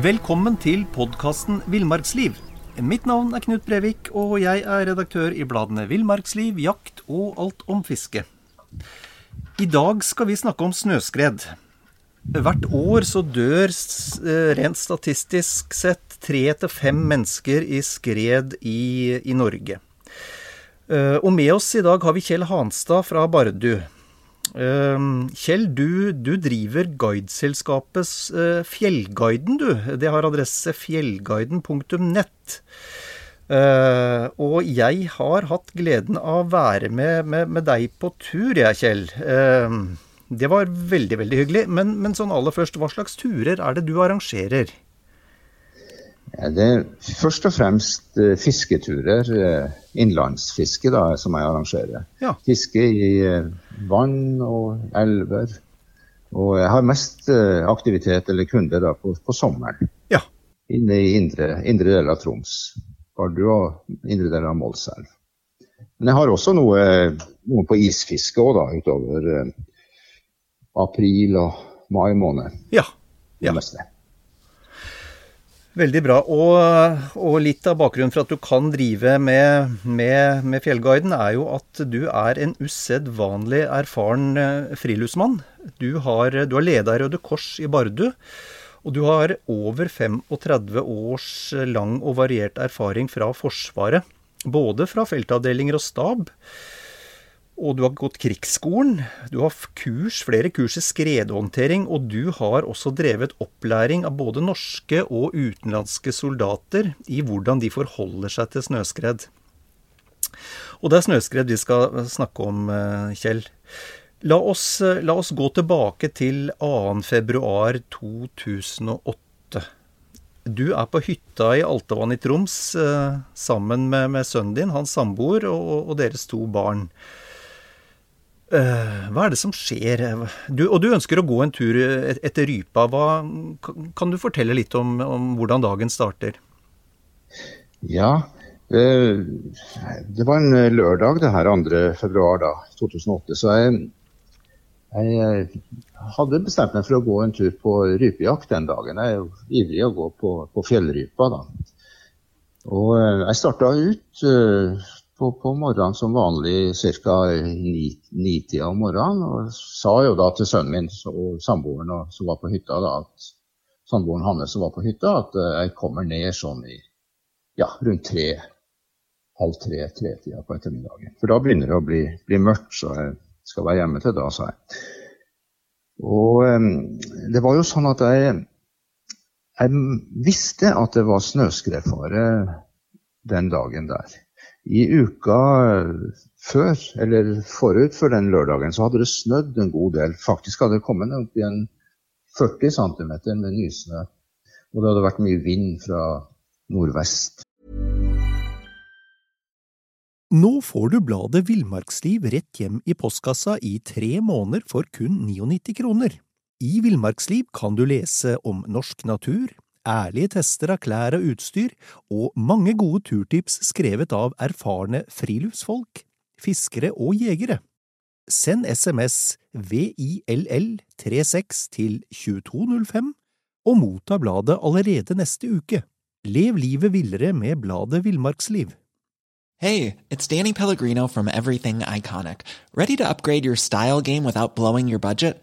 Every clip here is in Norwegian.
Velkommen til podkasten Villmarksliv. Mitt navn er Knut Brevik, og jeg er redaktør i bladene Villmarksliv, Jakt og Alt om fiske. I dag skal vi snakke om snøskred. Hvert år så dør eh, rent statistisk sett tre til fem mennesker i skred i, i Norge. Eh, og med oss i dag har vi Kjell Hanstad fra Bardu. Uh, Kjell, du, du driver guideselskapet uh, Fjellguiden, du. Det har adresse fjellguiden.nett. Uh, og jeg har hatt gleden av å være med, med, med deg på tur, jeg, Kjell. Uh, det var veldig, veldig hyggelig. Men, men, sånn aller først, hva slags turer er det du arrangerer? Ja, det er først og fremst uh, fisketurer, uh, innlandsfiske, da, som jeg arrangerer. Ja. Fiske i uh, vann og elver. Og jeg har mest aktivitet eller kunder da, på, på sommeren. Ja. Inne i indre, indre del av Troms. Bardu og indre del av Målselv. Men jeg har også noe, noe på isfiske òg, da, utover april og mai måned. Ja. ja. Veldig bra. Og, og, litt av bakgrunnen for at du kan drive med, med, med Fjellguiden, er jo at du er en usedvanlig erfaren eh, friluftsmann. Du har, du har leda Røde Kors i Bardu. Og du har over 35 års lang og variert erfaring fra Forsvaret. Både fra feltavdelinger og stab og du har gått krigsskolen. Du har kurs, flere kurs i skredhåndtering, og du har også drevet opplæring av både norske og utenlandske soldater i hvordan de forholder seg til snøskred. Og det er snøskred vi skal snakke om, eh, Kjell. La oss, eh, la oss gå tilbake til 2.2.2008. Du er på hytta i Altevann i Troms eh, sammen med, med sønnen din, hans samboer og, og deres to barn. Uh, hva er det som skjer? Du, og du ønsker å gå en tur etter Rypa. Hva, kan du fortelle litt om, om hvordan dagen starter? Ja, uh, det var en lørdag det her 2. februar da, 2008. Så jeg, jeg, hadde bestemt meg for å gå en tur på rypejakt den dagen. Jeg er jo ivrig å gå på, på fjellrypa da. Og jeg starta ut på, på morgenen som vanlig ca. nitida om morgenen. Og sa jo da til sønnen min og samboeren som var på hytta, da, at samboeren hans som var på hytta, at eh, jeg kommer ned sånn i ja, rundt tre, halv tre-tretida på ettermiddagen. For da begynner det å bli, bli, mørkt, så jeg skal være hjemme til da, sa jeg. Og um, det var jo sånn at jeg, jeg visste at det var snøskredfare den dagen der. I uka før, eller forut for den lørdagen, så hadde det snødd en god del. Faktisk hadde det kommet opp i en 40 cm med nysnø. Og det hadde vært mye vind fra nordvest. Nå får du bladet Villmarksliv rett hjem i postkassa i tre måneder for kun 99 kroner. I Villmarksliv kan du lese om norsk natur, ærlige tester av klær og utstyr, og mange gode turtips skrevet av erfarne friluftsfolk, fiskere og jegere. Send SMS VILL36 til 2205 og motta bladet allerede neste uke. Lev livet villere med bladet Villmarksliv. Hey, it's Danny Pellegrino from Everything Iconic. Ready to upgrade your style game without blowing your budget?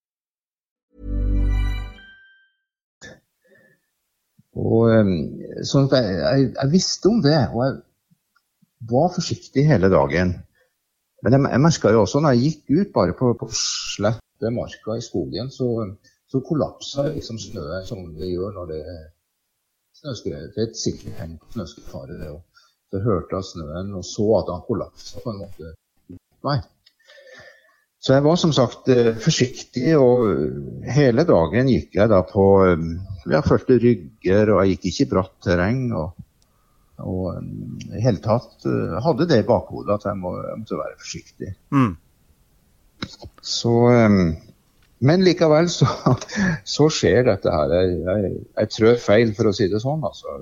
Og, sånn at jeg, jeg, jeg, visste om det, og jeg var forsiktig hele dagen. Men jeg, jeg merka jo også når jeg gikk ut bare på, på slette marka i skogen, så, så kollapsa liksom snøen som det gjør når det er snøskred. Det er et sikkert tegn på snøskredfare. Det, så hørte jeg snøen og så at han kollapsa på en måte. Nei. Så jeg var som sagt eh, forsiktig, og hele dagen gikk jeg da på jeg fulgte rygger, og jeg gikk ikke i bratt terreng. og og i hele tatt hadde det i bakhodet at jeg, må, jeg måtte være forsiktig. Mm. Så Men likevel så, så skjer dette her. Jeg, jeg, jeg, trør feil, for å si det sånn. Altså.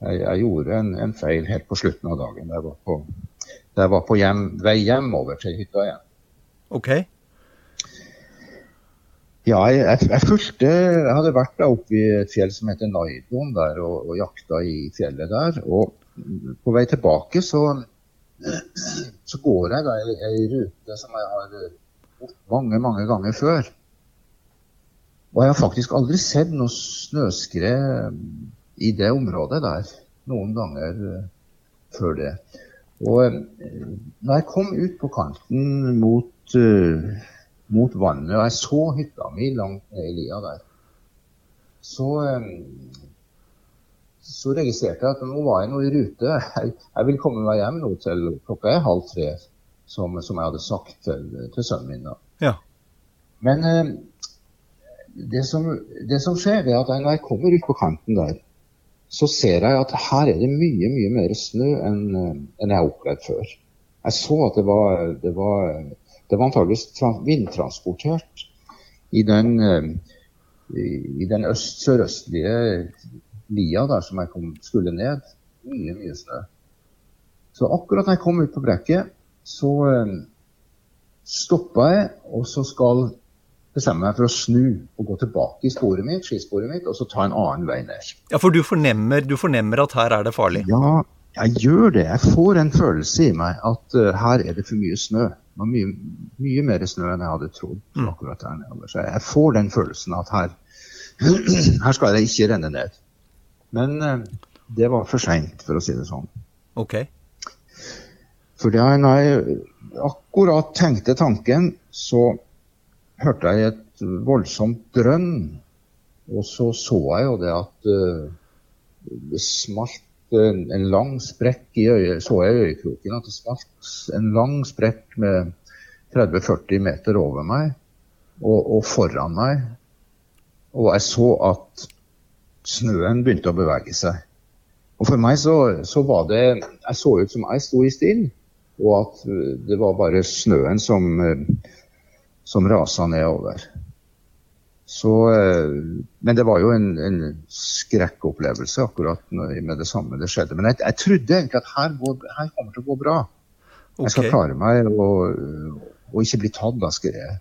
Jeg, jeg gjorde en, en, feil helt på slutten av dagen. Da Jeg var på, jeg var på hjem, vei hjemover til hytta igjen. Ok. Ja, jeg, jeg, fulgte Jeg hadde vært da oppe i et fjell som heter Naidon der og, og jakta i fjellet der. Og på vei tilbake så, så går jeg da i ei rute som jeg har gått mange, mange ganger før. Og jeg har faktisk aldri sett noe snøskred i det området der noen ganger før det. Og når jeg kom ut på kanten mot, uh, mot vannet, og jeg så hytta mi langt ned i lia der, så, så registrerte jeg at nå var jeg nå i rute. Jeg, jeg vil komme meg hjem nå til klokka er halv tre, som, som jeg hadde sagt til, til sønnen min. da. Ja. Men det som, det som, skjer, er at når jeg kommer ut på kanten der, så ser jeg at her er det mye mye mer snø enn, enn jeg har opplevd før. Jeg så at det var, det var, det var antageligvis vindtransportert i den, eh, i den øst sørøstlige lia der som jeg kom, skulle ned. Mye, mye snø. Så akkurat da jeg kom ut på brekket, så eh, stoppa jeg, og så skal bestemme meg for å snu og gå tilbake i sporet mitt, skisporet mitt, og så ta en annen vei ned. Ja, For du fornemmer, du fornemmer at her er det farlig? Ja, jeg gjør det. Jeg får en følelse i meg at uh, her er det for mye snø. Det var mye, mye mer snø enn jeg hadde trodd. Mm. akkurat der nede. Så jeg får den følelsen at her, her skal jeg ikke renne ned. Men uh, det var for seint, for å si det sånn. Ok. Fordi når jeg akkurat tenkte tanken, så hørte jeg et voldsomt drønn. Og så så jeg jo det at uh, det smalt en, en, lang sprekk i øyet, så jeg i øyekroken at det smalt en lang sprekk med 30-40 meter over meg og, og, foran meg. Og jeg så at snøen begynte å bevege seg. Og for meg så, så var det Jeg så ut som jeg sto i still, og at det var bare snøen som uh, som rasa nedover. Så, eh, men det var jo en, en skrekkopplevelse akkurat med det samme det skjedde. Men jeg, jeg trodde egentlig at her, går, her, kommer det til å gå bra. Okay. Jeg skal klare meg og, og ikke bli tatt av skredet.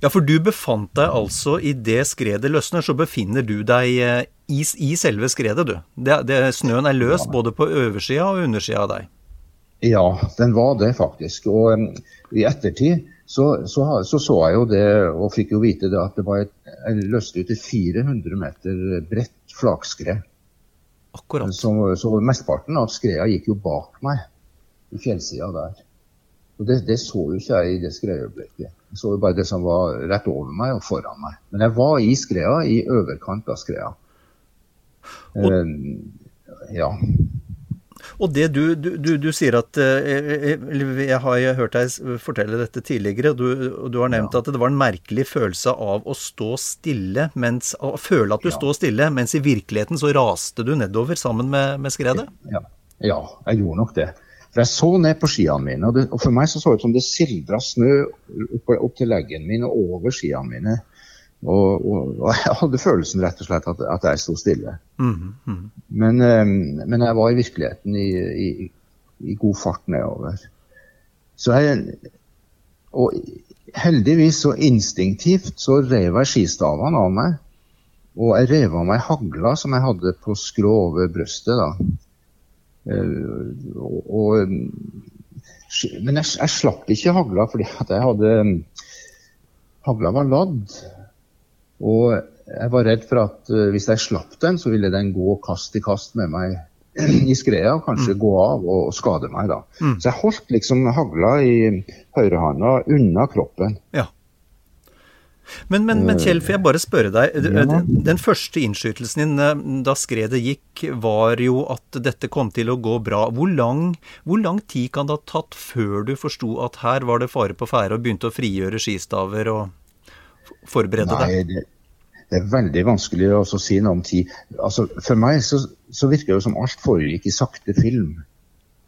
Ja, for du befant deg altså i det skredet løsner, så befinner du deg eh, i, i selve skredet, du. Det, det, snøen er løs ja. både på oversida og undersida av deg. Ja, den var det faktisk. Og um, i ettertid så, så, så, så jeg jo det, og fikk jo vite det, at det var et, jeg løste ut et 400 meter bredt flakskred. Akkurat. Så, så mesteparten av skreda gikk jo bak meg, i fjellsida der. Og det, det, så jo ikke jeg i det skredøyeblikket. Jeg så jo bare det som var rett over meg og foran meg. Men jeg var i skreda, i overkant av skreda. Og... Uh, ja. Og det du, du, du, du sier at eh, eh, Jeg har hørt deg fortelle dette tidligere, og du har nevnt ja. at det var en merkelig følelse av å stå stille, mens, å føle at du ja. står stille, mens i virkeligheten så raste du nedover sammen med, med skredet? Ja. ja, jeg gjorde nok det. For Jeg så ned på skiene mine, og, det, og for meg så så det ut som det sildra snø opp, opp til leggen min og over skiene mine. Og, og, og, jeg hadde følelsen rett og slett at, at jeg sto stille. Mm, -hmm. Men, um, men, jeg var i virkeligheten i, i, i god fart nedover. Så jeg, og heldigvis så instinktivt så rev jeg skistavene av meg. Og jeg rev av meg hagla som jeg hadde på skrå over brystet. da. Uh, og, men jeg, jeg, slapp ikke hagla fordi at jeg hadde Hagla var ladd. Og jeg var redd for at uh, hvis jeg slapp den, så ville den gå kast i kast med meg i skredet og kanskje mm. gå av og, og skade meg. da. Mm. Så jeg holdt liksom hagla i høyrehånda unna kroppen. Ja. Men, men, men, Kjell, får jeg bare spørre deg. Den første innskytelsen din eh, da skredet gikk, var jo at dette kom til å gå bra. Hvor lang, hvor lang tid kan det ha tatt før du forsto at her var det fare på ferde, og begynte å frigjøre skistaver og forberede Nei, deg? Det, det er veldig vanskelig å si noe om tid. Altså, for meg så, så virker det som alt foregikk i sakte film.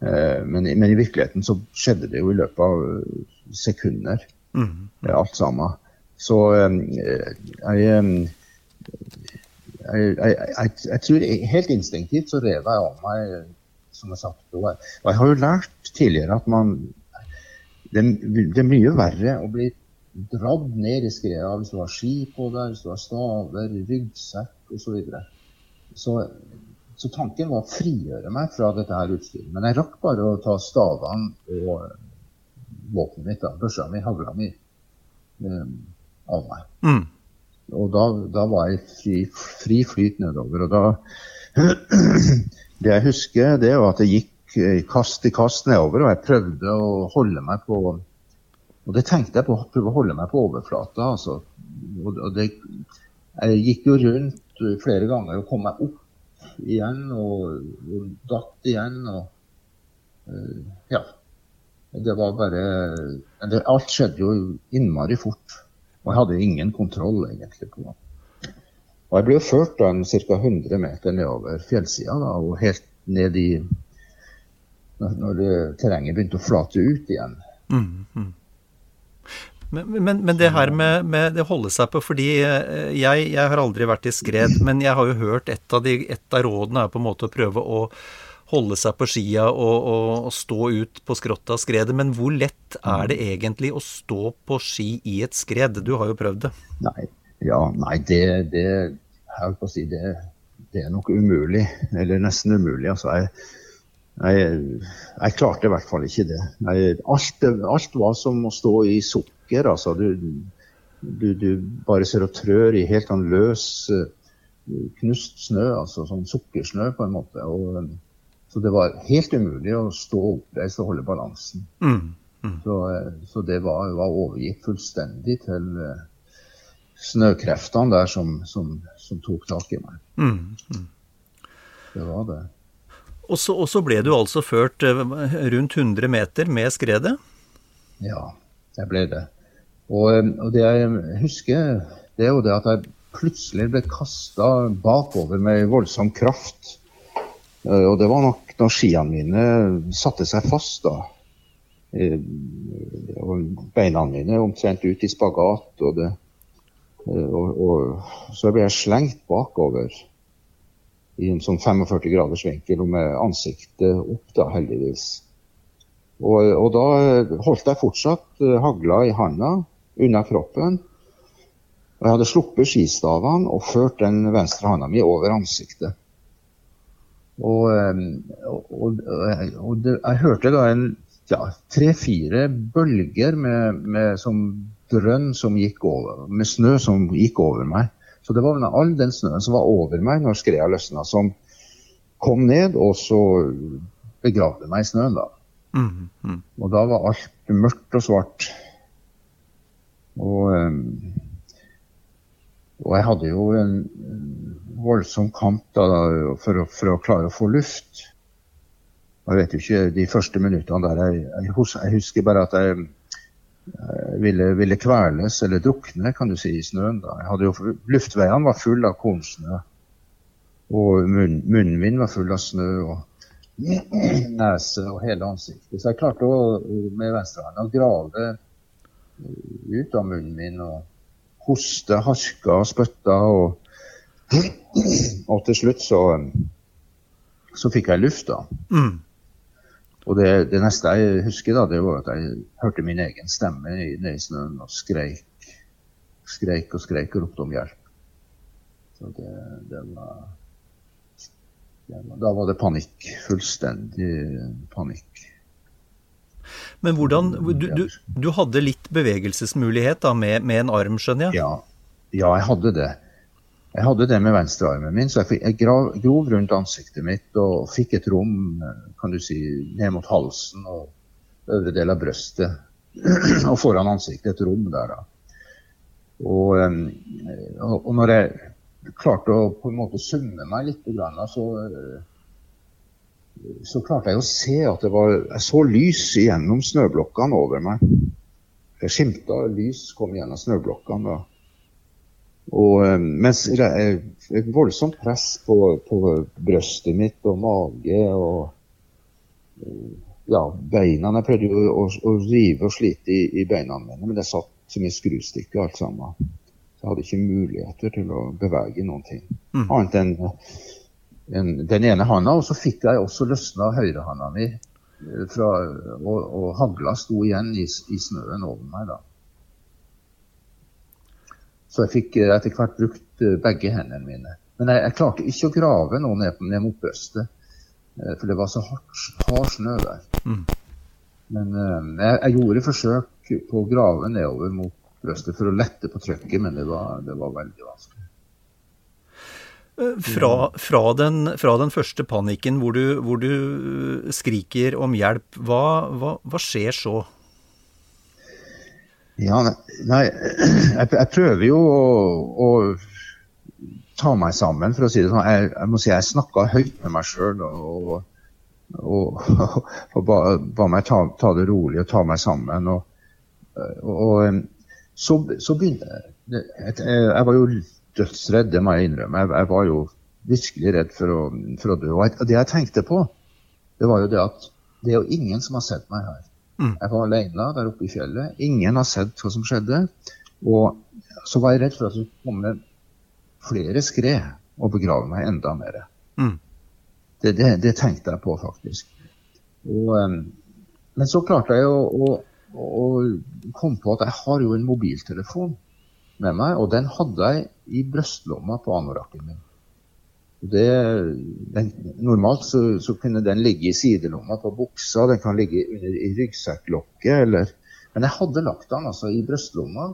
Eh, men, men, i virkeligheten så skjedde det jo i løpet av sekunder, mm. alt sammen. Så jeg, jeg, jeg, jeg, tror helt instinktivt så rev jeg av meg, som jeg sagt. Og jeg har jo lært tidligere at man det, det er mye verre å bli dratt ned i skredet hvis du har ski på deg, hvis du har staver, ryggsekk osv. Så, videre. så Så tanken var å frigjøre meg fra dette her utstyret. Men jeg rakk bare å ta stavene og våpenet mitt, da, børsa mi, hagla mi, um, av meg. Mm. Og da, da, var jeg fri, fri flyt nedover. Og da Det jeg husker, det var at jeg gikk kast i kast nedover, og jeg prøvde å holde meg på og det tenkte jeg på, å prøve å holde meg på overflata. Altså. Og, det, jeg gikk jo rundt flere ganger og kom meg opp igjen og, og datt igjen. Og, uh, ja. Det var bare det, Alt skjedde jo innmari fort. Og jeg hadde ingen kontroll egentlig på det. Og jeg ble ført da ca. 100 meter nedover fjellsida da, og helt ned i Når, når terrenget begynte å flate ut igjen. Mm, mm. Men, men, men, det her med, med det holde seg på Fordi eh, jeg, jeg, har aldri vært i skred, men jeg har jo hørt et av, de, et av rådene er på en måte å prøve å holde seg på skia og, og, og stå ut på skråttet av skredet. Men hvor lett er det egentlig å stå på ski i et skred? Du har jo prøvd det. Nei, ja, nei det, det, si, det, det er nok umulig. Eller nesten umulig. altså jeg jeg, jeg, klarte i hvert fall ikke det. Jeg, alt, alt, var som å stå i sukker. Altså. Du, du, du, bare ser og trør i helt sånn løs, knust snø, altså sånn sukkersnø på en måte. Og, så det var helt umulig å stå oppreist og holde balansen. Mm, mm. Så, så, det var, var, overgitt fullstendig til uh, snøkreftene der som, som, som, tok tak i meg. Mm, mm. det var det. Og så, og så, ble du altså ført eh, rundt 100 meter med skredet? Ja, jeg ble det. Og, eh, og, det jeg husker, det er jo det at jeg plutselig ble kasta bakover med voldsom kraft. Eh, og det var nok da skiene mine satte seg fast, da. Og beina mine omtrent ut i spagat. Og, det, og, og så ble jeg slengt bakover i en sånn 45 graders vinkel og med ansiktet opp, da, heldigvis. Og, og da holdt jeg fortsatt hagla i handa unna kroppen. Og jeg hadde sluppet skistavene og ført den venstre hånda mi over ansiktet. Og, um, og, og det, jeg hørte da en ja, tre-fire bølger med, med som drønn som gikk over, med snø som gikk over meg. Så det var all den snøen som var over meg når skreia løsna, som kom ned, og så begravde meg i snøen, da. Mm, mm. Og da var alt mørkt og svart. Og, um, og jeg hadde jo en voldsom kamp da, for, å, for, å, klare å få luft. Jeg vet jo ikke de første minuttene der jeg, jeg, jeg husker bare at jeg jeg ville, ville, kveles eller drukne kan du si, i snøen. Da. Jeg hadde jo, luftveiene var fulle av kornsnø. Og munn, munnen min var full av snø. og nese og hele ansiktet. Så jeg klarte å, med venstrehånda å grave ut av munnen min og hoste, harka og spytta. Og, og til slutt så, så fikk jeg luft, da. Mm. Og det, det, neste jeg husker, da, det var at jeg hørte min egen stemme nede i snøen og skreik, skreik og skreik og ropte om hjelp. Så det, det, var, det var Da var det panikk. Fullstendig panikk. Men hvordan Du, du, du hadde litt bevegelsesmulighet da, med, med, en arm, skjønner jeg? Ja. ja, jeg hadde det. Jeg hadde det med venstrearmen min, så jeg, jeg grov, grov, rundt ansiktet mitt og fikk et rom kan du si, ned mot halsen og øvre del av brøstet. og foran ansiktet et rom der. da. Og, og, og, når jeg klarte å på en måte summe meg litt, så, så klarte jeg å se at det var Jeg så lys gjennom snøblokkene over meg. Jeg skimta lys kom gjennom snøblokkene. Og eh, mens et voldsomt press på, på, brøstet mitt og mage og ja, beina Jeg prøvde jo å, å, rive og slite i, i, beina mine, men det satt som i skrustykke alt sammen. Så jeg hadde ikke muligheter til å bevege noen ting. Mm. Annet enn en, den ene handa. Og så fikk jeg også løsna høyrehanda mi, eh, fra, og, og hagla sto igjen i, i snøen over meg. da. Så jeg fikk eh, etter hvert brukt eh, begge hendene mine. Men jeg, jeg klarte ikke å grave noe ned, ned mot brøstet, eh, for det var så hardt, hard snø der. Mm. Men jeg, jeg, gjorde forsøk på å grave nedover mot brystet for å lette på trykket, men det var, det var veldig vanskelig. Fra, fra, den, fra, den, første panikken hvor du, hvor du skriker om hjelp, hva, hva, hva skjer så? Ja, nei, jeg, jeg prøver jo å, å, ta meg sammen, for å si det sånn. Jeg, jeg må si jeg snakka høyt med meg sjøl og, og, og, ba, ba, meg ta, ta, det rolig og ta meg sammen. Og, så, så, begynte jeg Jeg var jo dødsredd, det må jeg innrømme. Jeg, jeg var jo virkelig redd for å, for å dø. Og det jeg tenkte på, det var jo det at det er jo ingen som har sett meg her. Mm. Jeg var alene der oppe i fjellet. Ingen har sett hva som skjedde. Og så var jeg redd for at det skulle komme flere skred og begrave meg enda mer. Mm. Det, det, det, tenkte jeg på, faktisk. Og, men så klarte jeg å, å, å, komme på at jeg har jo en mobiltelefon med meg, og den hadde jeg i brystlomma på anorakken min. Det, den, normalt så, så, kunne den ligge i sidelomma på buksa, den kan ligge under, i ryggsekklokket eller Men jeg hadde lagt den altså i brystlomma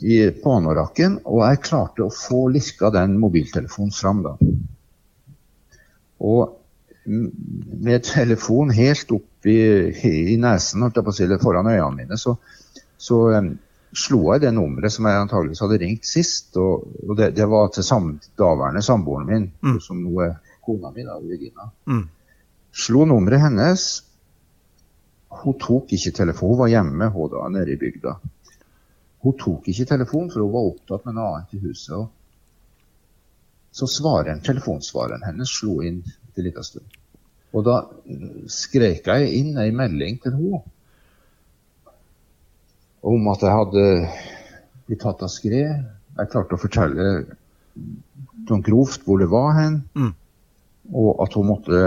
på anorakken, og jeg klarte å få lirka den mobiltelefonen fram da. Og med telefonen helt opp i, i nesen, holdt jeg på å si, foran øynene mine, så, så slo jeg det nummeret som jeg antageligvis hadde ringt sist. Og, og det, det, var til sam, daværende samboeren min, mm. som nå er kona mi, da, Regina. Mm. Slo nummeret hennes. Hun tok ikke telefon, hun var hjemme hun da, nede i bygda. Hun tok ikke telefon, for hun var opptatt med noe annet i huset. Og så svareren, telefonsvareren hennes slo inn etter en liten stund. Og da skrek jeg inn ei melding til henne om at jeg hadde blitt tatt av skred. Jeg klarte å fortelle sånn grovt hvor det var hen, mm. og at hun måtte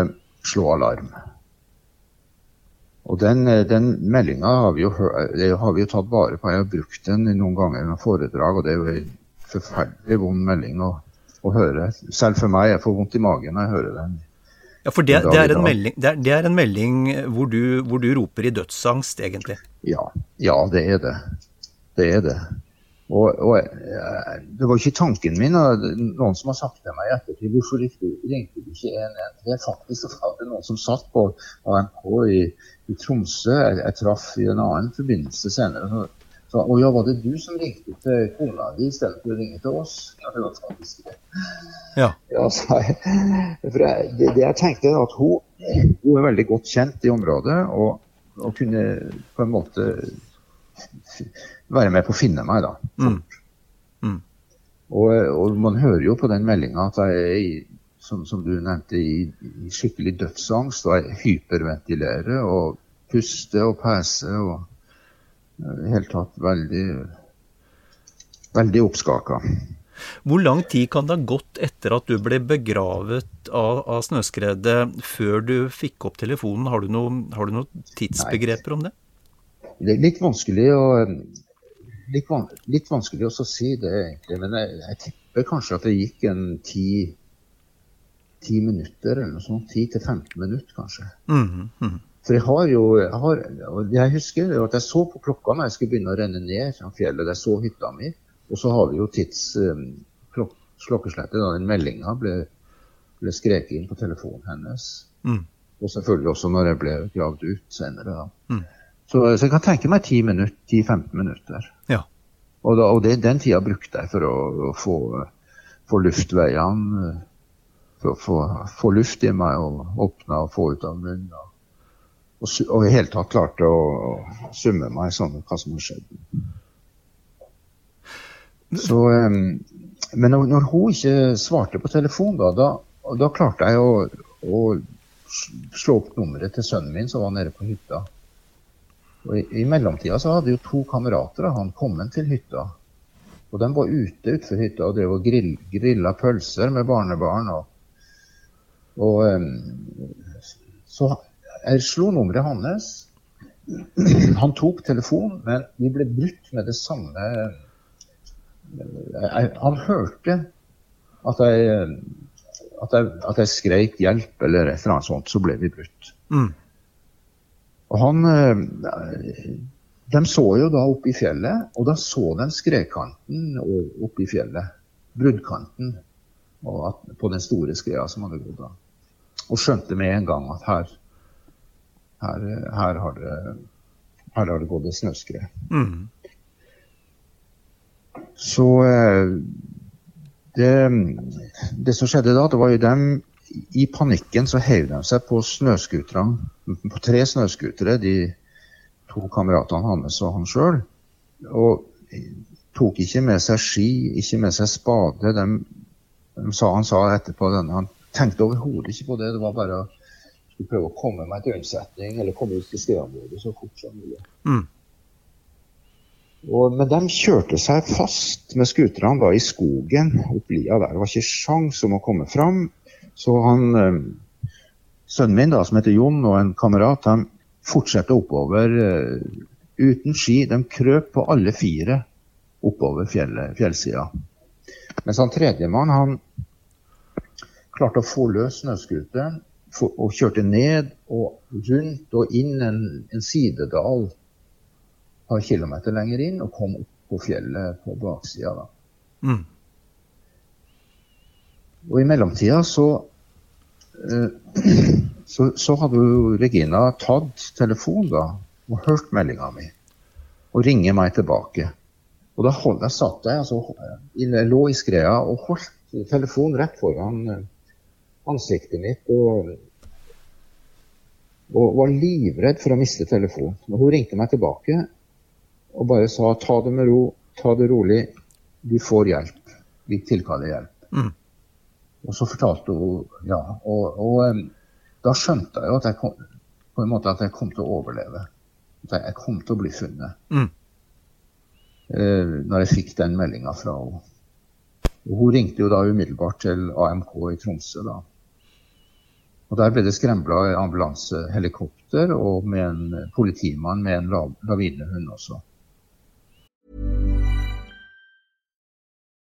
slå alarm. Og Den, den meldinga har, har, vi jo tatt vare på. Jeg har brukt den noen ganger i foredrag, og det er jo en forferdelig vond melding å, å, høre. Selv for meg. Jeg får vondt i magen når jeg hører den. Ja, for det, det, er melding, det, er, det, er en melding, hvor du, hvor du roper i dødsangst, egentlig? Ja, ja, det er det. Det er det. Og, og, eh, det var ikke tanken min. Noen som har sagt til meg i ettertid hvorfor ringte du ikke 113? Faktisk var det noen som satt på AMK i, i Tromsø. Jeg, jeg traff i en annen forbindelse senere. Så, og ja, var det du som ringte til kona di istedenfor å ringe til oss? Ja, det var faktisk det. Ja. ja jeg, for jeg, det, det, jeg tenkte, at hun, hun, er veldig godt kjent i området, og, og, kunne på en måte være med på å finne meg, da. Mm. Mm. Og, og, man hører jo på den meldinga at jeg er i, som, som, du nevnte, i, i skikkelig dødsangst, og jeg hyperventilerer og puster og peser. og i hele tatt veldig, veldig oppskaka. Hvor lang tid kan det ha gått etter at du ble begravet av, av snøskredet, før du fikk opp telefonen? Har du, noe, har du noen tidsbegreper om det? Det er litt vanskelig å, litt, van, litt vanskelig å si det, egentlig. Men jeg, jeg, tipper kanskje at det gikk en ti, ti minutter, eller noe sånt. 10-15 minutter, kanskje. Mm -hmm. For jeg har jo jeg, har, jeg husker at jeg så på klokka når jeg skulle begynne å renne ned fra fjellet. Jeg så hytta mi. Og så har vi jo tids um, klokkeslettet. Da den meldinga ble, ble skreket inn på telefonen hennes. Mm. Og selvfølgelig også når jeg ble gravd ut senere. Mm. Så, så, jeg kan tenke meg 10-15 minutter. Ja. Og, da, og det, den tida brukte jeg for å, å få, få luftveiene For å få, luft i meg og åpne og få ut av munnen og, og i hele tatt klarte å, å summe meg sånn hva som har skjedd. Så, men når, hun ikke svarte på telefonen, da, da, da klarte jeg å, å, slå opp nummeret til sønnen min som var nede på hytta. Og I, i mellomtida så hadde jo to kamerater av han kommet til hytta. Og de var ute utenfor hytta og drev og grill, grilla pølser med barnebarn. Og, og så jeg slo nummeret hans. Han tok telefonen, men vi ble brutt med det samme Han hørte at jeg, at jeg, at jeg skreik 'hjelp' eller et eller annet sånt, så ble vi brutt. Mm. Og han De så jo da oppe i fjellet, og da så de skredkanten oppe i fjellet. Bruddkanten på den store skreia som hadde gått av. Og skjønte med en gang at her her, her, har, det, her har det gått et snøskred. Mm. Så eh, det, det, som skjedde da, det var jo dem I panikken så heiv de seg på snøscooterne, på tre snøscootere, de to kameratene hans og han sjøl. Og tok ikke med seg ski, ikke med seg spade. De, de sa, han sa etterpå denne, han tenkte overhodet ikke på det. Det var bare å prøve å komme meg til unnsetning eller komme ut til skredområdet så fort som mulig. Mm. Og, men de kjørte seg fast med scooterne i skogen opp lia der. Det var ikke sjans om å komme fram. Så han, øh, sønnen min, da, som heter Jon, og en kamerat, de fortsatte oppover øh, uten ski. De krøp på alle fire oppover fjellet, fjellsida. Mens han tredjemann han klarte å få løs snøscooteren og kjørte ned og rundt og inn en, en sidedal par kilometer lenger inn og kom opp på fjellet på baksida. Mm. Og i mellomtida så, eh, så, så hadde jo Regina tatt telefonen da, og hørt meldinga mi og ringer meg tilbake. Og da holdt jeg satt jeg, altså, jeg lå i skreia og holdt telefonen rett foran eh, ansiktet mitt og, og var livredd for å miste telefonen. Men hun ringte meg tilbake og bare sa ta det med ro, ta det rolig, du får hjelp. Vi tilkaller hjelp. Mm. Og så fortalte hun ja. Og, og, da skjønte jeg jo at jeg kom, på en måte at jeg kom til å overleve. At jeg kom til å bli funnet. Mm. Eh, når jeg fikk den meldinga fra henne. Og hun ringte jo da umiddelbart til AMK i Tromsø. da. Og Der ble det skrembla ambulansehelikopter og med en politimann med en lavinehund også.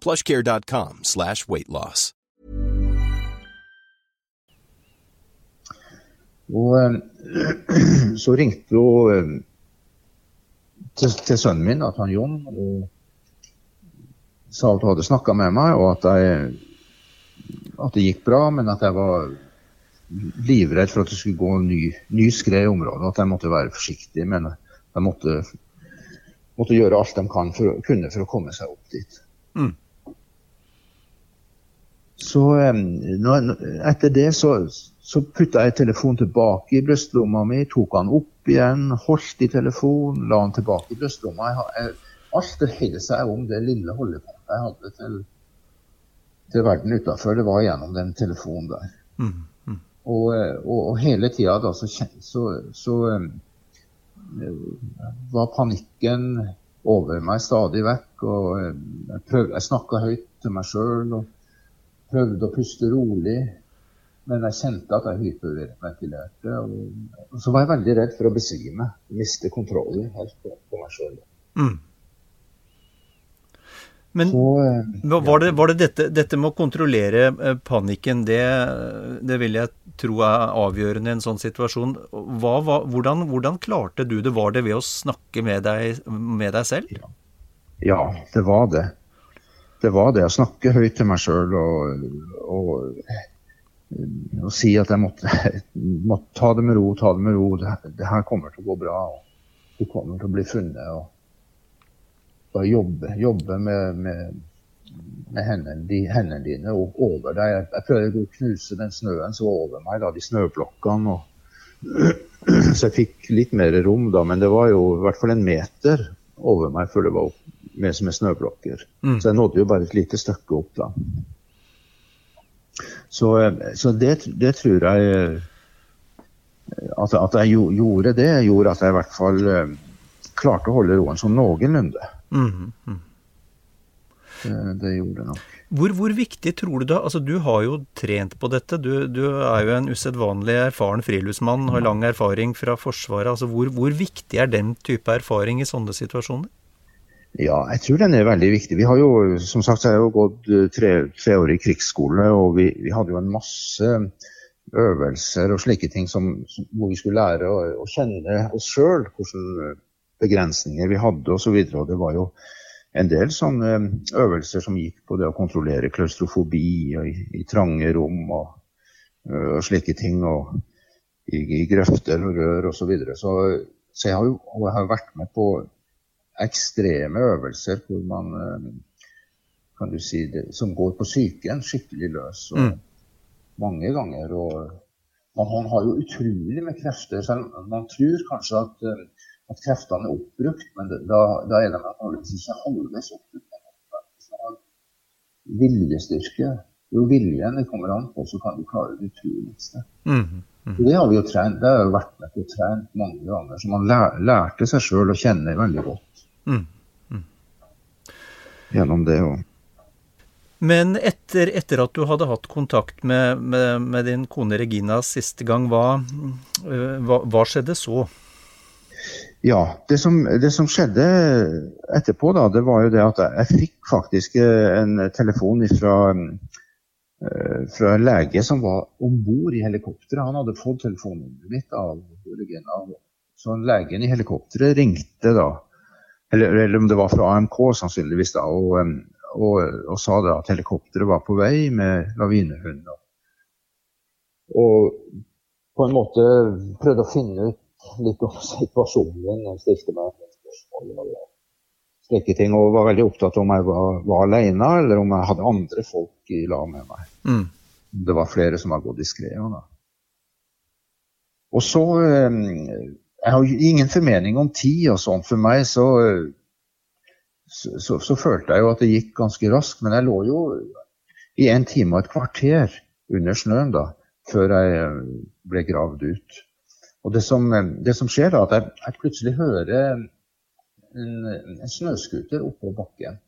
Plushcare.com slash weightloss. Og eh, så ringte hun eh, til, til, sønnen min, at han Jon, og sa at hun hadde snakka med meg, og at jeg at det gikk bra, men at jeg var livredd for at det skulle gå en ny, ny skred i området. At jeg måtte være forsiktig. Men jeg måtte, måtte gjøre alt de kan for, kunne for å komme seg opp dit. Mm. Så etter det så, så putta jeg telefonen tilbake i brystlomma mi, tok han opp igjen, holdt i telefonen, la han tilbake i brystlomma. Jeg, jeg, alt dreide seg om det lille holdepunktet jeg hadde til til verden utafor, det var gjennom den telefonen der. Mm, mm. Og, eh, og, og, hele tida da så, så, så var panikken over meg stadig vekk. Og jeg, prøvde, jeg snakka høyt til meg sjøl. Og, prøvde å puste rolig. Men jeg kjente at jeg hyperventilerte. Og, så var jeg veldig redd for å besvime. Miste kontrollen helt på, på meg sjøl. Mm. Men så, ja. var, det, var det, dette, dette med å kontrollere panikken, det, det, vil jeg tro er avgjørende i en sånn situasjon. Hva, hva, hvordan, hvordan, klarte du det? Var det ved å snakke med deg, med deg selv? Ja. ja. det var det det var det å snakke høyt til meg sjøl og, og, og, si at jeg måtte, måtte, ta det med ro, ta det med ro. Det, det her kommer til å gå bra. og Du kommer til å bli funnet. og Bare jobbe, jobbe med, med, med hendene, de, hendene dine over deg. Jeg, jeg prøvde å knuse den snøen som var over meg, da, de snøblokkene. og så jeg fikk litt mer rom da, men det var jo i hvert fall en meter over meg før det var opp med, med snøblokker. Mm. Så jeg nådde jo bare et lite stykke opp da. Så, eh, så det, det, tror jeg eh, at, at, jeg gjorde det, gjorde at jeg i hvert fall eh, klarte å holde roen sånn noenlunde. Mm, mm. Det, det, gjorde nok. Hvor, hvor, viktig tror du da Altså, du har jo trent på dette. Du, du er jo en usedvanlig erfaren friluftsmann, har lang erfaring fra Forsvaret. Altså, hvor, hvor viktig er den type erfaring i sånne situasjoner? Ja, jeg tror den er veldig viktig. Vi har jo, som sagt, jeg har jo gått eh, tre, tre år i krigsskole, og vi, vi, hadde jo en masse øvelser og slike ting som, som, hvor vi skulle lære å, å kjenne oss sjøl, hvilke begrensninger vi hadde osv. Det var jo en del sånne øvelser som gikk på det å kontrollere klaustrofobi og i, i trange rom og, og, slike ting. Og i, i grøfter og rør osv. Så, videre. så Så jeg har jo jeg har vært med på ekstreme øvelser hvor man eh, kan du si det, som går på psyken skikkelig løs. Og mm. Mange ganger. og man, man, har jo utrolig med krefter. selv Man tror kanskje at, eh, at kreftene er oppbrukt, men da, da er de antakeligvis ikke halvveis oppbrukt. Viljestyrke, jo viljen det kommer an på, så kan du klare det utroligste. Mm. Mm. Det har vi jo trent, det har jeg vært med på å trene mange ganger. Så man lærte seg sjøl å kjenne veldig godt. Mm. Mm. Gjennom det òg. Men etter, etter, at du hadde hatt kontakt med, med, med din kone Regina siste gang, hva, øh, hva, hva skjedde så? Ja, det som, det som, skjedde etterpå, da, det var jo det at jeg fikk faktisk øh, en telefon fra, øh, fra en lege som var om bord i helikopteret. Han hadde fått telefonnummeret mitt av Regina. Så legen i helikopteret ringte da eller, eller, om det var fra AMK, sannsynligvis, da, og, og, og sa da at helikopteret var på vei med lavinehund. Og på en måte prøvde å finne ut litt om situasjonen. Jeg stilte meg spørsmål og slike ting, og var veldig opptatt om jeg var, var alene, eller om jeg hadde andre folk i lag med meg. Mm. Det var flere som var gått i skredet. Og så jeg har ingen formening om tid og sånn. For meg så, så, så, så, følte jeg jo at det gikk ganske raskt. Men jeg lå jo i en time og et kvarter under snøen da, før jeg ble gravd ut. Og det som, det som skjer da, at jeg, jeg plutselig hører en, en snøscooter oppå bakken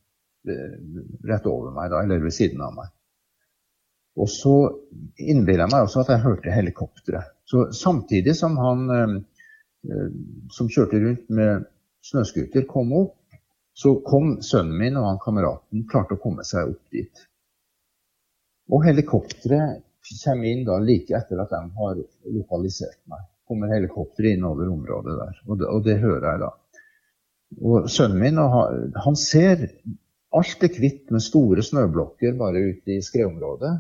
rett over meg, da, eller ved siden av meg. Og så innbiller jeg meg også at jeg hørte helikopteret. Så samtidig som han Eh, som kjørte rundt med snøscooter, kom opp. Så kom sønnen min og han kameraten klarte å komme seg opp dit. Og helikopteret kommer inn da like etter at de har lokalisert meg. Kommer helikopteret inn over området der, og det, og det hører jeg da. Og sønnen min han ser alt er hvitt med store snøblokker bare ute i skredområdet.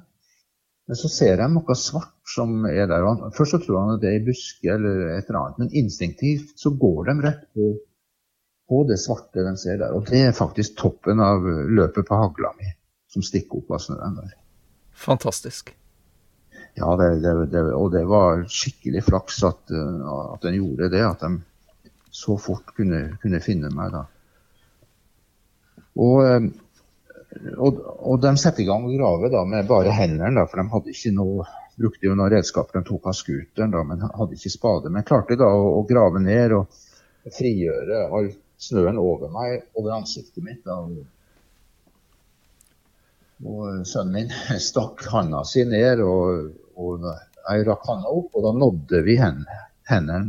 Men så ser jeg noe svart som er der. Han, først så tror han at det er ei buske eller et eller annet, men instinktivt så går de rett på, på, det svarte de ser der. Og det er faktisk toppen av løpet på hagla mi som stikker opp av snøen der. Fantastisk. Ja, det, det, det, og det var skikkelig flaks at, at den gjorde det. At de så fort kunne, kunne finne meg da. Og eh, og, og, de setter i gang å grave da, med bare hendene, da, for de hadde ikke noe, brukte jo noen redskaper. De tok av scooteren, men hadde ikke spade. Men klarte da å, å, grave ned og frigjøre all snøen over meg, over ansiktet mitt. Da. og sønnen min stakk handa si ned, og, og jeg rakk handa opp, og da nådde vi hendene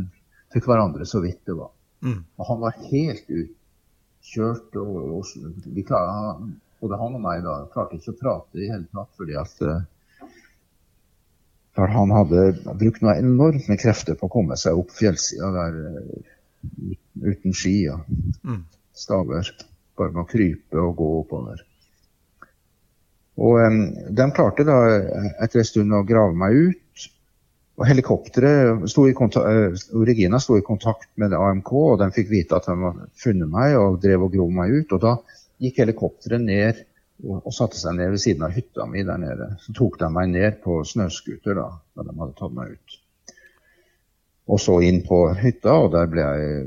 til hverandre så vidt det var. Mm. Og han var helt utkjørt. Og, og vi klar, både han og meg da klarte ikke å prate i hele tatt fordi at for han hadde brukt noe enormt med krefter på å komme seg opp fjellsida der uten ski og mm. staver. Bare med å krype og gå oppover. Og um, de klarte da etter en stund å grave meg ut. Og helikopteret sto i kontakt, Regina sto i kontakt med AMK, og de fikk vite at de hadde funnet meg og drev og grov meg ut. Og da gikk helikopteret ned og, og, satte seg ned ved siden av hytta mi der nede. Så tok de meg ned på snøscooter da, da de hadde tatt meg ut. Og så inn på hytta, og der ble jeg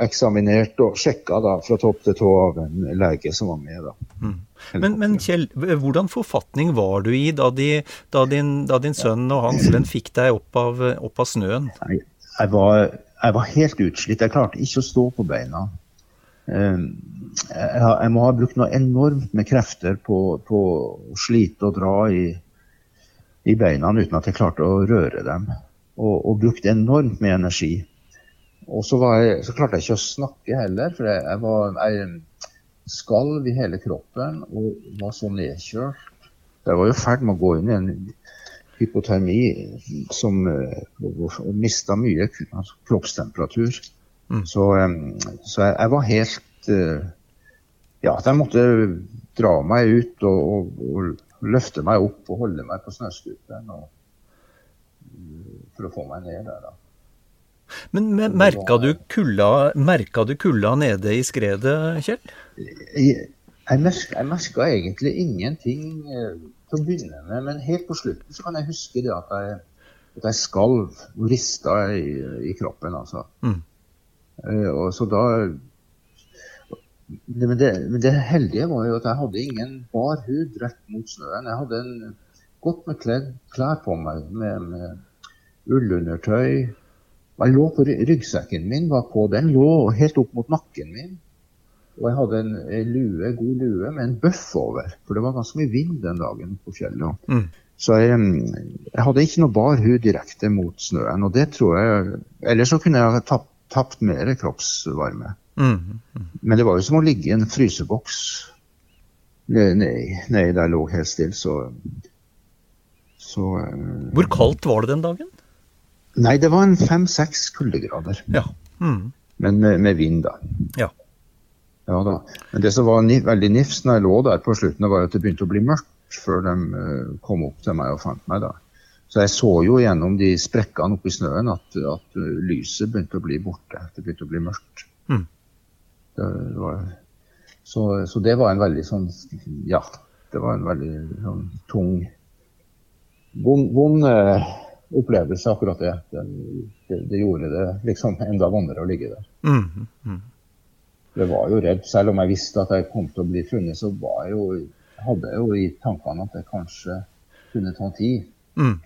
eksaminert og sjekka da, fra topp til tå av en lege som var med. da. Mm. Men, men, Kjell, hvordan forfatning var du i da, de, da, din, da din, sønn og hans venn fikk deg opp av, opp av snøen? Jeg, jeg, var, jeg, var, helt utslitt. Jeg klarte ikke å stå på beina. Ehm, jeg, må ha brukt noe enormt med krefter på, på å slite og dra i, i, beina uten at jeg klarte å røre dem. Og, og brukt enormt med energi. Og så, jeg, så, klarte jeg ikke å snakke heller, for jeg, jeg var jeg skalv i hele kroppen og var så nedkjørt. Jeg var i ferd med å gå inn i en hypotermi som og, og mista mye kroppstemperatur. Mm. Så, så jeg, jeg, var helt uh, Ja, at jeg måtte dra meg ut og, og, og løfte meg opp og holde meg på snøscooteren for å få meg ned der. da. Men merka du kulda, merka du kulda nede i skredet, Kjell? Jeg, jeg, merka, egentlig ingenting til å begynne med, men helt på slutten så kan jeg huske det at jeg, at jeg skalv og rista i, i, kroppen, altså. Mm. Uh, og så da men det, men det, heldige var jo at jeg hadde ingen bar hud rett mot snøen. Jeg hadde en godt med kledd, klær på meg med, med ullundertøy, jeg lå på ryggsekken min, var på, den lå helt opp mot nakken min. Og jeg hadde en, en lue, god lue med en bøff over, for det var ganske mye vind den dagen på fjellet. Mm. Så jeg, jeg, hadde ikke noe bar hud direkte mot snøen. og det tror jeg, Ellers så kunne jeg tapt, tapt mer kroppsvarme. Mm. Mm. Men det var jo som å ligge i en fryseboks nedi der lå helt stille. Så, så eh, Hvor kaldt var det den dagen? Nei, det var en fem-seks kuldegrader. Ja. Mm. Men med, med, vind, da. Ja. ja da. Men det som var ni, veldig nifst når jeg lå der på slutten, var at det begynte å bli mørkt før de uh, kom opp til meg og fant meg. da. Så jeg så jo gjennom de sprekkene oppi snøen at, at uh, lyset begynte å bli borte. Det begynte å bli mørkt. Mm. Så, så, det var en veldig sånn Ja, det var en veldig sånn tung Vond, vond uh, opplevelse, akkurat det. Det, det. det, gjorde det liksom enda vondere å ligge der. Mm, mm. Jeg var jo redd, selv om jeg visste at jeg kom til å bli funnet, så var jeg jo, hadde jeg jo i tankene at det kanskje kunne ta tid. Mm.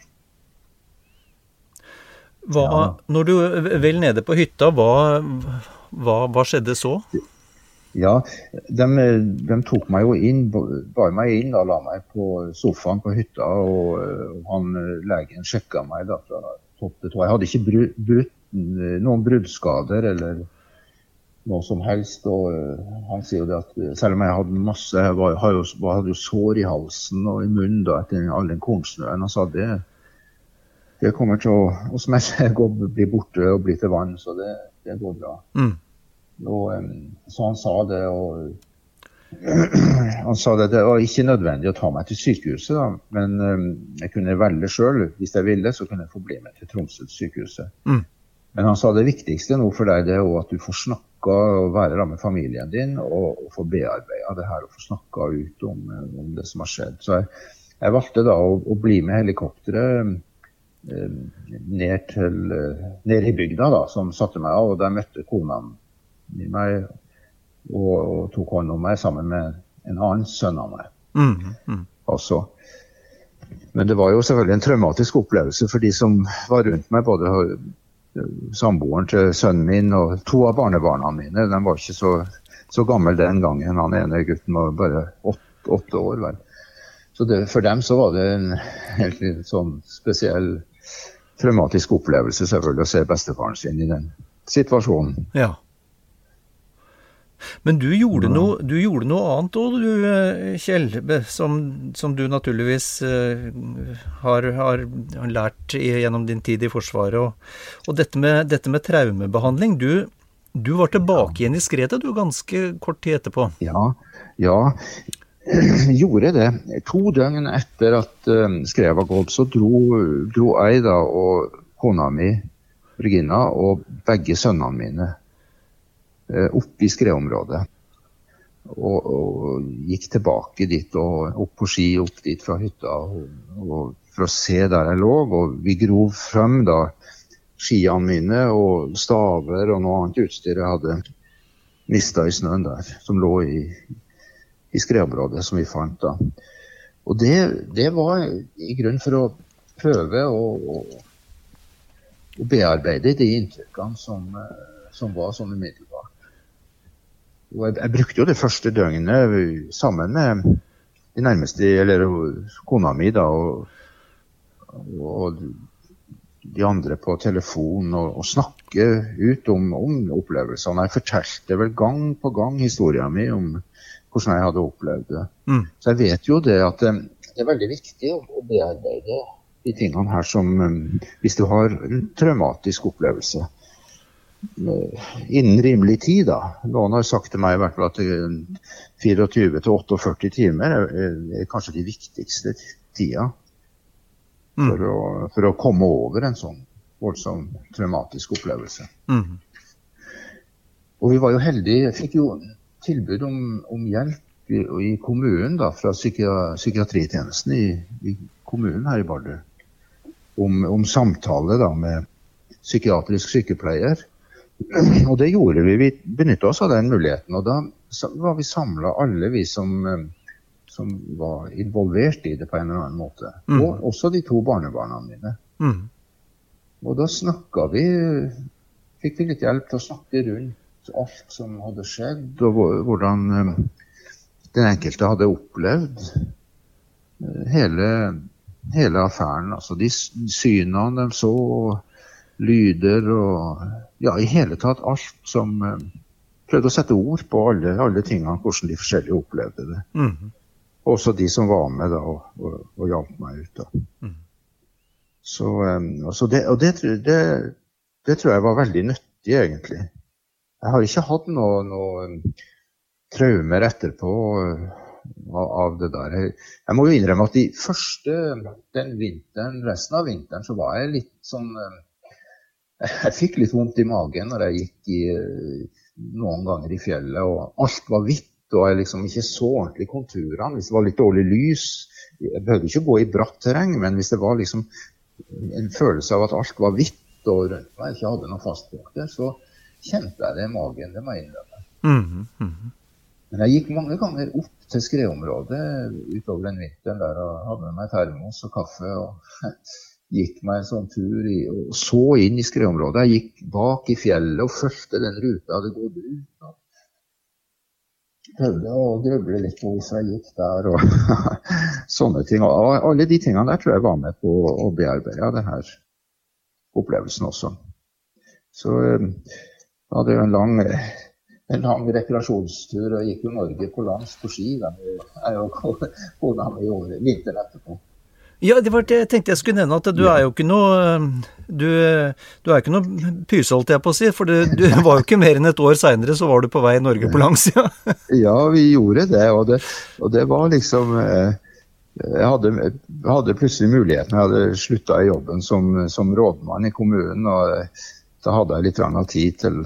Hva, ja. Når du vel nede på hytta, hva, hva, hva skjedde så? Ja, de, de, tok meg jo inn, bar meg inn og la meg på sofaen på hytta. Og, og han legen sjekka meg da fra topp til tå. Jeg hadde ikke brutt, brutt, noen bruddskader eller noe som helst. Og han sier jo det at selv om jeg hadde masse Jeg var, hadde, jo, hadde jo sår i halsen og i munnen da, etter all den kornsnøen. Han sa det, det kommer til å hos meg bli borte og bli til vann, så det, det går bra. Mm. Og, så han sa det, og han sa det, det var ikke nødvendig å ta meg til sykehuset, da, men jeg kunne velge sjøl. Hvis jeg ville, så kunne jeg få bli med til Tromsø sykehuset. Mm. Men han sa det viktigste nå for deg det er at du får snakka og være med familien din og, og få bearbeida det her og få snakka ut om, om, det som har skjedd. Så jeg, jeg valgte da å, å, bli med helikopteret eh, ned, til, ned i bygda, da, som satte meg av. og Der møtte kona i meg og, og, tok hånd om meg sammen med en annen sønn av meg mm, mm. også. Men det var jo selvfølgelig en traumatisk opplevelse for de som var rundt meg. Både samboeren til sønnen min og to av barnebarna mine. De var ikke så, så gamle den gangen. Han ene gutten var bare åtte, åtte år. vel. så det, for dem så var det en helt sånn spesiell traumatisk opplevelse selvfølgelig å se bestefaren sin i den situasjonen. Ja. Men du gjorde, noe, du gjorde noe annet òg, du eh, Kjell, som, som du naturligvis uh, har, har, lært gjennom din tid i Forsvaret. Og, og dette, med, dette, med, traumebehandling. Du, du var tilbake igjen i skredet du ganske kort tid etterpå? Ja, ja. Gjorde det. To døgn etter at uh, skredet var gått, så dro, dro jeg da og kona mi, Regina, og begge sønnene mine Eh, opp i skredområdet. Og, og, gikk tilbake dit og opp på ski opp dit fra hytta og, og for å se der jeg lå. Og vi grov frem da skiene mine og staver og noe annet utstyr jeg hadde mista i snøen der, som lå i, i skredområdet som vi fant da. Og det, det var i grunnen for å prøve å, å, bearbeide de inntrykkene som, eh, som var sånn umiddelbart. Jeg, jeg, brukte jo det første døgnet sammen med de nærmeste, eller kona mi, da, og, og de andre på telefon og, og snakke ut om, om, opplevelsene. Jeg fortalte vel gang på gang historien min om hvordan jeg hadde opplevd det. Mm. Så jeg vet jo det at det, det er veldig viktig å, å, bearbeide de tingene her som Hvis du har en traumatisk opplevelse, innen rimelig tid. da. Noen har sagt til meg i hvert fall at 24-48 timer er, er, kanskje de viktigste tida mm. for, å, for, å, komme over en sånn voldsom traumatisk opplevelse. Mm. Og vi var jo heldige, fikk jo tilbud om, om hjelp i, i, kommunen da, fra psykiatritjenesten i, i, kommunen her i Bardu. Om, om samtale da, med psykiatrisk sykepleier og det gjorde vi. Vi benytta oss av den muligheten. Og da var vi samla, alle vi som, eh, som, var involvert i det på en eller annen måte. Mm. Og også de to barnebarna mine. Mm. Og da snakka vi Fikk vi litt hjelp til å snakke rundt alt som hadde skjedd, og hvordan eh, den enkelte hadde opplevd eh, hele, hele affæren. Altså de synene de så lyder og ja, i hele tatt alt som uh, Prøvde å sette ord på alle, alle tingene, hvordan de forskjellige opplevde det. Mm. Også de som var med da, og, og, og hjalp meg ut. da. Mm. Så, um, så det, og det, det, det, tror jeg var veldig nyttig, egentlig. Jeg har ikke hatt noe, noe um, traumer etterpå av det der. Jeg, må jo innrømme at de første, den vinteren, resten av vinteren, så var jeg litt sånn jeg fikk litt vondt i magen når jeg gikk i, noen ganger i fjellet, og alt var hvitt. Og jeg liksom ikke så ordentlig konturene. Hvis det var litt dårlig lys Jeg behøvde ikke gå i bratt terreng, men hvis det var liksom en følelse av at alt var hvitt og rundt meg ikke hadde noen fastpunkter, så kjente jeg det i magen. Det må jeg innrømme. Mm -hmm. Men jeg gikk mange ganger opp til skredområdet utover den vinteren der og hadde med meg termos og kaffe. og gikk meg en sånn tur i, og så inn i skredområdet. Jeg gikk bak i fjellet og fulgte den ruta jeg hadde gått ut. Prøvde å grøble litt på hvis jeg gikk der og sånne ting. Og alle de tingene der tror jeg var med på å bearbeide denne opplevelsen også. Så jeg eh, hadde jo en lang, en lang rekreasjonstur og gikk jo Norge på langs på ski. Jeg og kona mi vinteren etterpå. Ja, det var det jeg tenkte jeg skulle nevne, at du er jo ikke noe Du, du er ikke noe pyse, holdt jeg på å si. For det, du var jo ikke mer enn et år seinere, så var du på vei i Norge på langsida. ja, vi gjorde det. Og det, og det var liksom eh, jeg hadde, hadde, plutselig muligheten. Jeg hadde slutta i jobben som, som, rådmann i kommunen. og Da hadde jeg litt tid til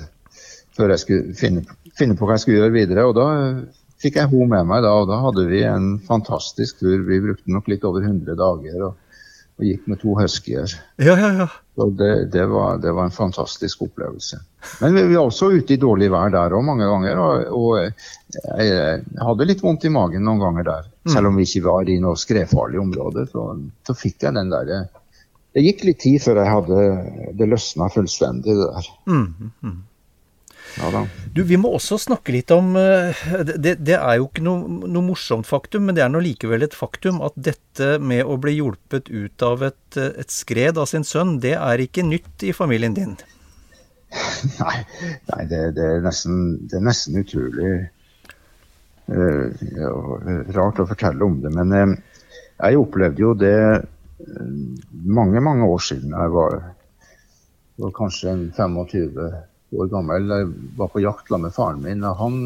før jeg skulle finne, finne, på hva jeg skulle gjøre videre. og da fikk jeg henne med meg da, og da hadde vi en fantastisk tur. Vi brukte nok litt over 100 dager og, og gikk med to huskyer. Ja, ja, ja. Og det, det, var, det, var, en fantastisk opplevelse. Men vi, vi var også ute i dårlig vær der òg mange ganger. Og, og jeg, jeg, hadde litt vondt i magen noen ganger der. Mm. Selv om vi ikke var i noe skredfarlig område, så, så fikk jeg den derre det gikk litt tid før jeg hadde det løsna fullstendig. det der. Mm, mm. Ja da. Du, Vi må også snakke litt om eh, Det, det er jo ikke noe, noe, morsomt faktum, men det er nå likevel et faktum at dette med å bli hjulpet ut av et, et skred av sin sønn, det er ikke nytt i familien din? Nei, nei det, det, er nesten, det, er nesten, utrolig uh, rart å fortelle om det. Men uh, jeg opplevde jo det mange, mange år siden. Jeg var, var kanskje 25 år gammel. Jeg var på jakt med faren min. og Han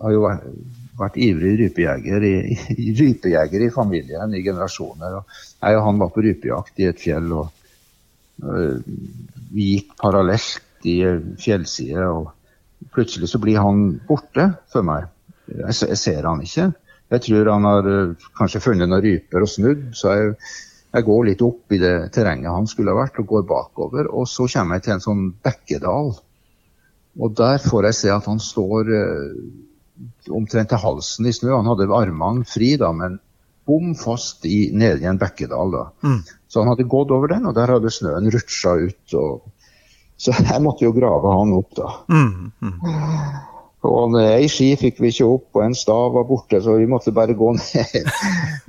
har jo vært, vært ivrig rypejeger i, i, rypejeger i familien i generasjoner. Og jeg og han var på rypejakt i et fjell. og uh, Vi gikk parallelt i fjellside. og Plutselig så blir han borte for meg. Jeg, jeg ser han ikke. Jeg tror han har uh, kanskje funnet noen ryper og snudd. så jeg jeg går litt opp i det terrenget han skulle ha vært, og går bakover. Og så kommer jeg til en sånn bekkedal. Og der får jeg se at han står eh, omtrent til halsen i snø. Han hadde armene fri, da, men bom fast i, nede i en bekkedal. da. Mm. Så han hadde gått over den, og der hadde snøen rutsja ut. Og... Så jeg måtte jo grave han opp, da. Mm. Mm. Og ei ski fikk vi ikke opp, og en stav var borte, så vi måtte bare gå ned,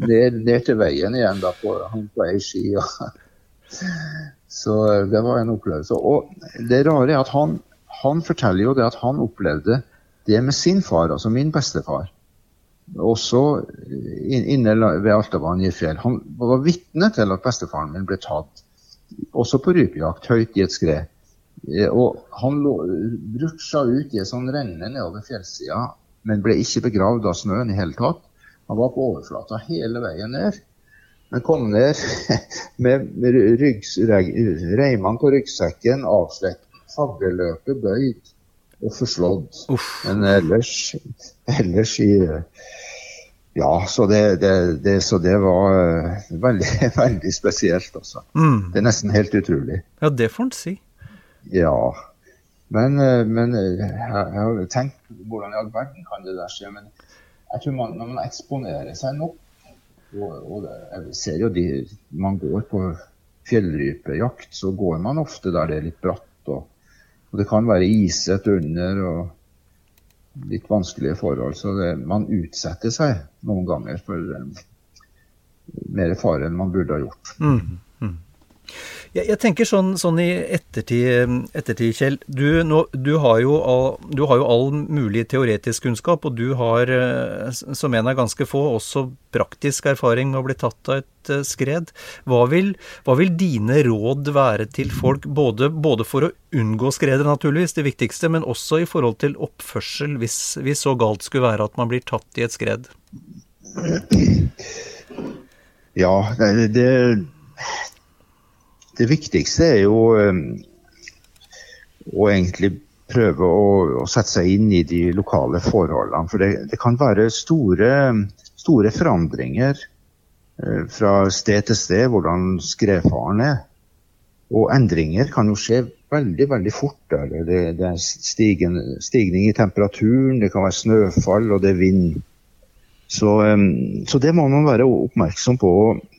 ned, ned til veien igjen da, på, på ei ski. Så det var en opplevelse. Og det rare er at han, han, forteller jo det at han opplevde det med sin far, altså min bestefar. Også inne ved Altavann i fjell. Han var vitne til at bestefaren min ble tatt, også på rypejakt, høyt i et skred. Eh, og han rutsja ut i ei sånn renne nedover fjellsida, men ble ikke begravd av snøen i hele tatt. Han var på overflata hele veien ned. Men kom ned med reimene på ryggsekken avslett, faggerløpet bøyd og forslått. Uff. Men ellers, ellers i ja, så det, det, det, så det var uh, veldig, veldig spesielt, altså. Mm. Det er nesten helt utrolig. Ja, det får en si. Ja. Men, eh, men eh, jeg, jeg, har tenkt hvordan i all verden kan det der skje. Men jeg tror man, når man eksponerer seg nok og, og Jeg ser jo de Man går på fjellrypejakt, så går man ofte der det er litt bratt. Og, og det kan være isete under og litt vanskelige forhold. Så det, man utsetter seg noen ganger for um, mer fare enn man burde ha gjort. Mm. Jeg, jeg tenker sånn, sånn, i ettertid, ettertid Kjell. Du, nå, du, har all, du, har jo all, mulig teoretisk kunnskap, og du har, eh, som en av ganske få, også praktisk erfaring med å bli tatt av et eh, skred. Hva vil, hva vil dine råd være til folk, både, både, for å unngå skredet, naturligvis, det viktigste, men også i forhold til oppførsel, hvis, hvis så galt skulle være at man blir tatt i et skred? Ja, det, det det viktigste er jo um, å egentlig prøve å, å, sette seg inn i de lokale forholdene. For det, det kan være store, store forandringer uh, fra sted til sted, hvordan skredfaren er. Og endringer kan jo skje veldig veldig fort. Det, det er stigen, stigning i temperaturen, det kan være snøfall og det er vind. Så, så, det må man være oppmerksom på.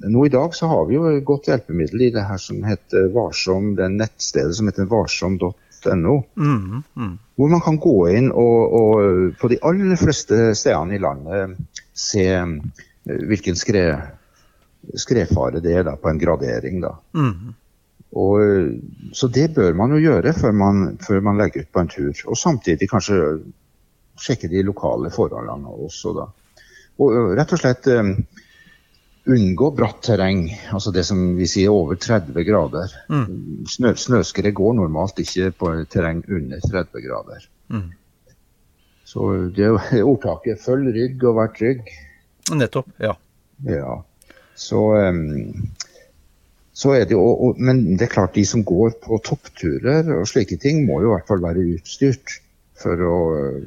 Nå I dag så har vi jo et godt hjelpemiddel i det her som heter Varsom, det nettstedet som heter varsom.no. Mm, mm. Hvor man kan gå inn og, og, på de aller fleste stedene i landet se eh, hvilken skred, skredfare det er da, på en gradering. da. Mm. Og, så det bør man jo gjøre før man, før man legger ut på en tur. Og samtidig kanskje sjekke de lokale forholdene også. da. Og rett og slett unngå bratt terreng, altså det som vi sier over 30 grader. Mm. Snø, snøskred går normalt ikke på terreng under 30 grader. Mm. Så det er ordtaket 'følg rygg og vær trygg'. Nettopp, ja. ja. Så, så er det jo, Men det er klart, de som går på toppturer og slike ting, må jo i hvert fall være utstyrt for å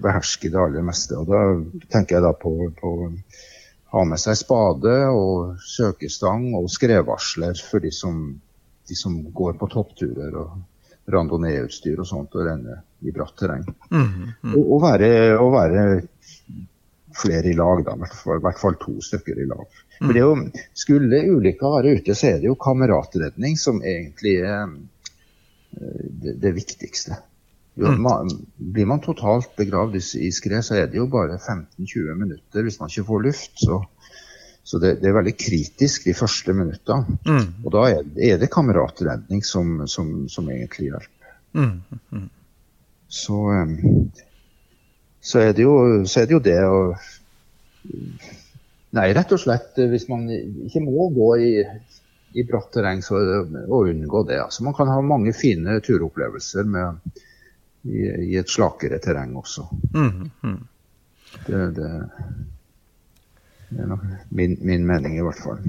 beherske det aller meste. Og da tenker jeg da på, å ha med seg spade og søkestang og skredvarsler for de som, de som går på toppturer og randoneeutstyr og sånt og renner i bratt terreng. Mm, mm. Og, og, være, og, være, flere i lag, da. I hvert fall to stykker i lag. Mm. For det jo, Skulle ulykka være ute, så er det jo kameratredning som egentlig er eh, det, det viktigste. Jo, man, blir man totalt begravd i, i skred, så er det jo bare 15-20 minutter hvis man ikke får luft. Så, så det, det, er veldig kritisk de første minuttene. Mm. Og da er, er det kameratredning som, som, som egentlig hjelper. Mm. Mm. Så, så, er det jo, så er det jo det å Nei, rett og slett hvis man ikke må gå i, i bratt terreng, så å unngå det. Altså, man kan ha mange fine turopplevelser med, i, i et slakere terreng også. Mm. Mm. Det, det, det er min, min, mening, i hvert fall.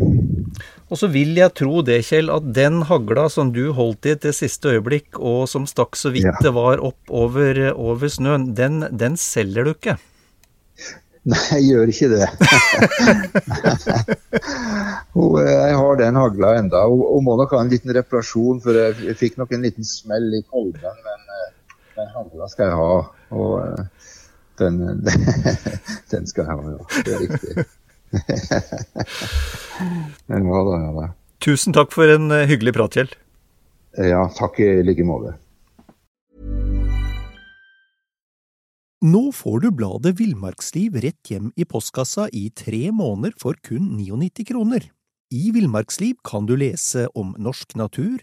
Og så vil jeg tro det, Kjell, at den hagla som du holdt i til siste øyeblikk, og som stakk så vidt Ja. det var opp over, over snøen, den, den selger du ikke? Nei, jeg gjør ikke det. Jeg har den hagla enda. Hun må nok ha en liten reparasjon, for jeg, jeg fikk nok en liten smell i kolben. Men eh, den hagla skal jeg ha. Og eh, den, den skal jeg ha, ja. Det er riktig. Men hva da, ja da. Tusen takk for en eh, hyggelig prat, Kjell. Ja, takk i like måte. Nå får du bladet Villmarksliv rett hjem i postkassa i tre måneder for kun 99 kroner. I Villmarksliv kan du lese om norsk natur,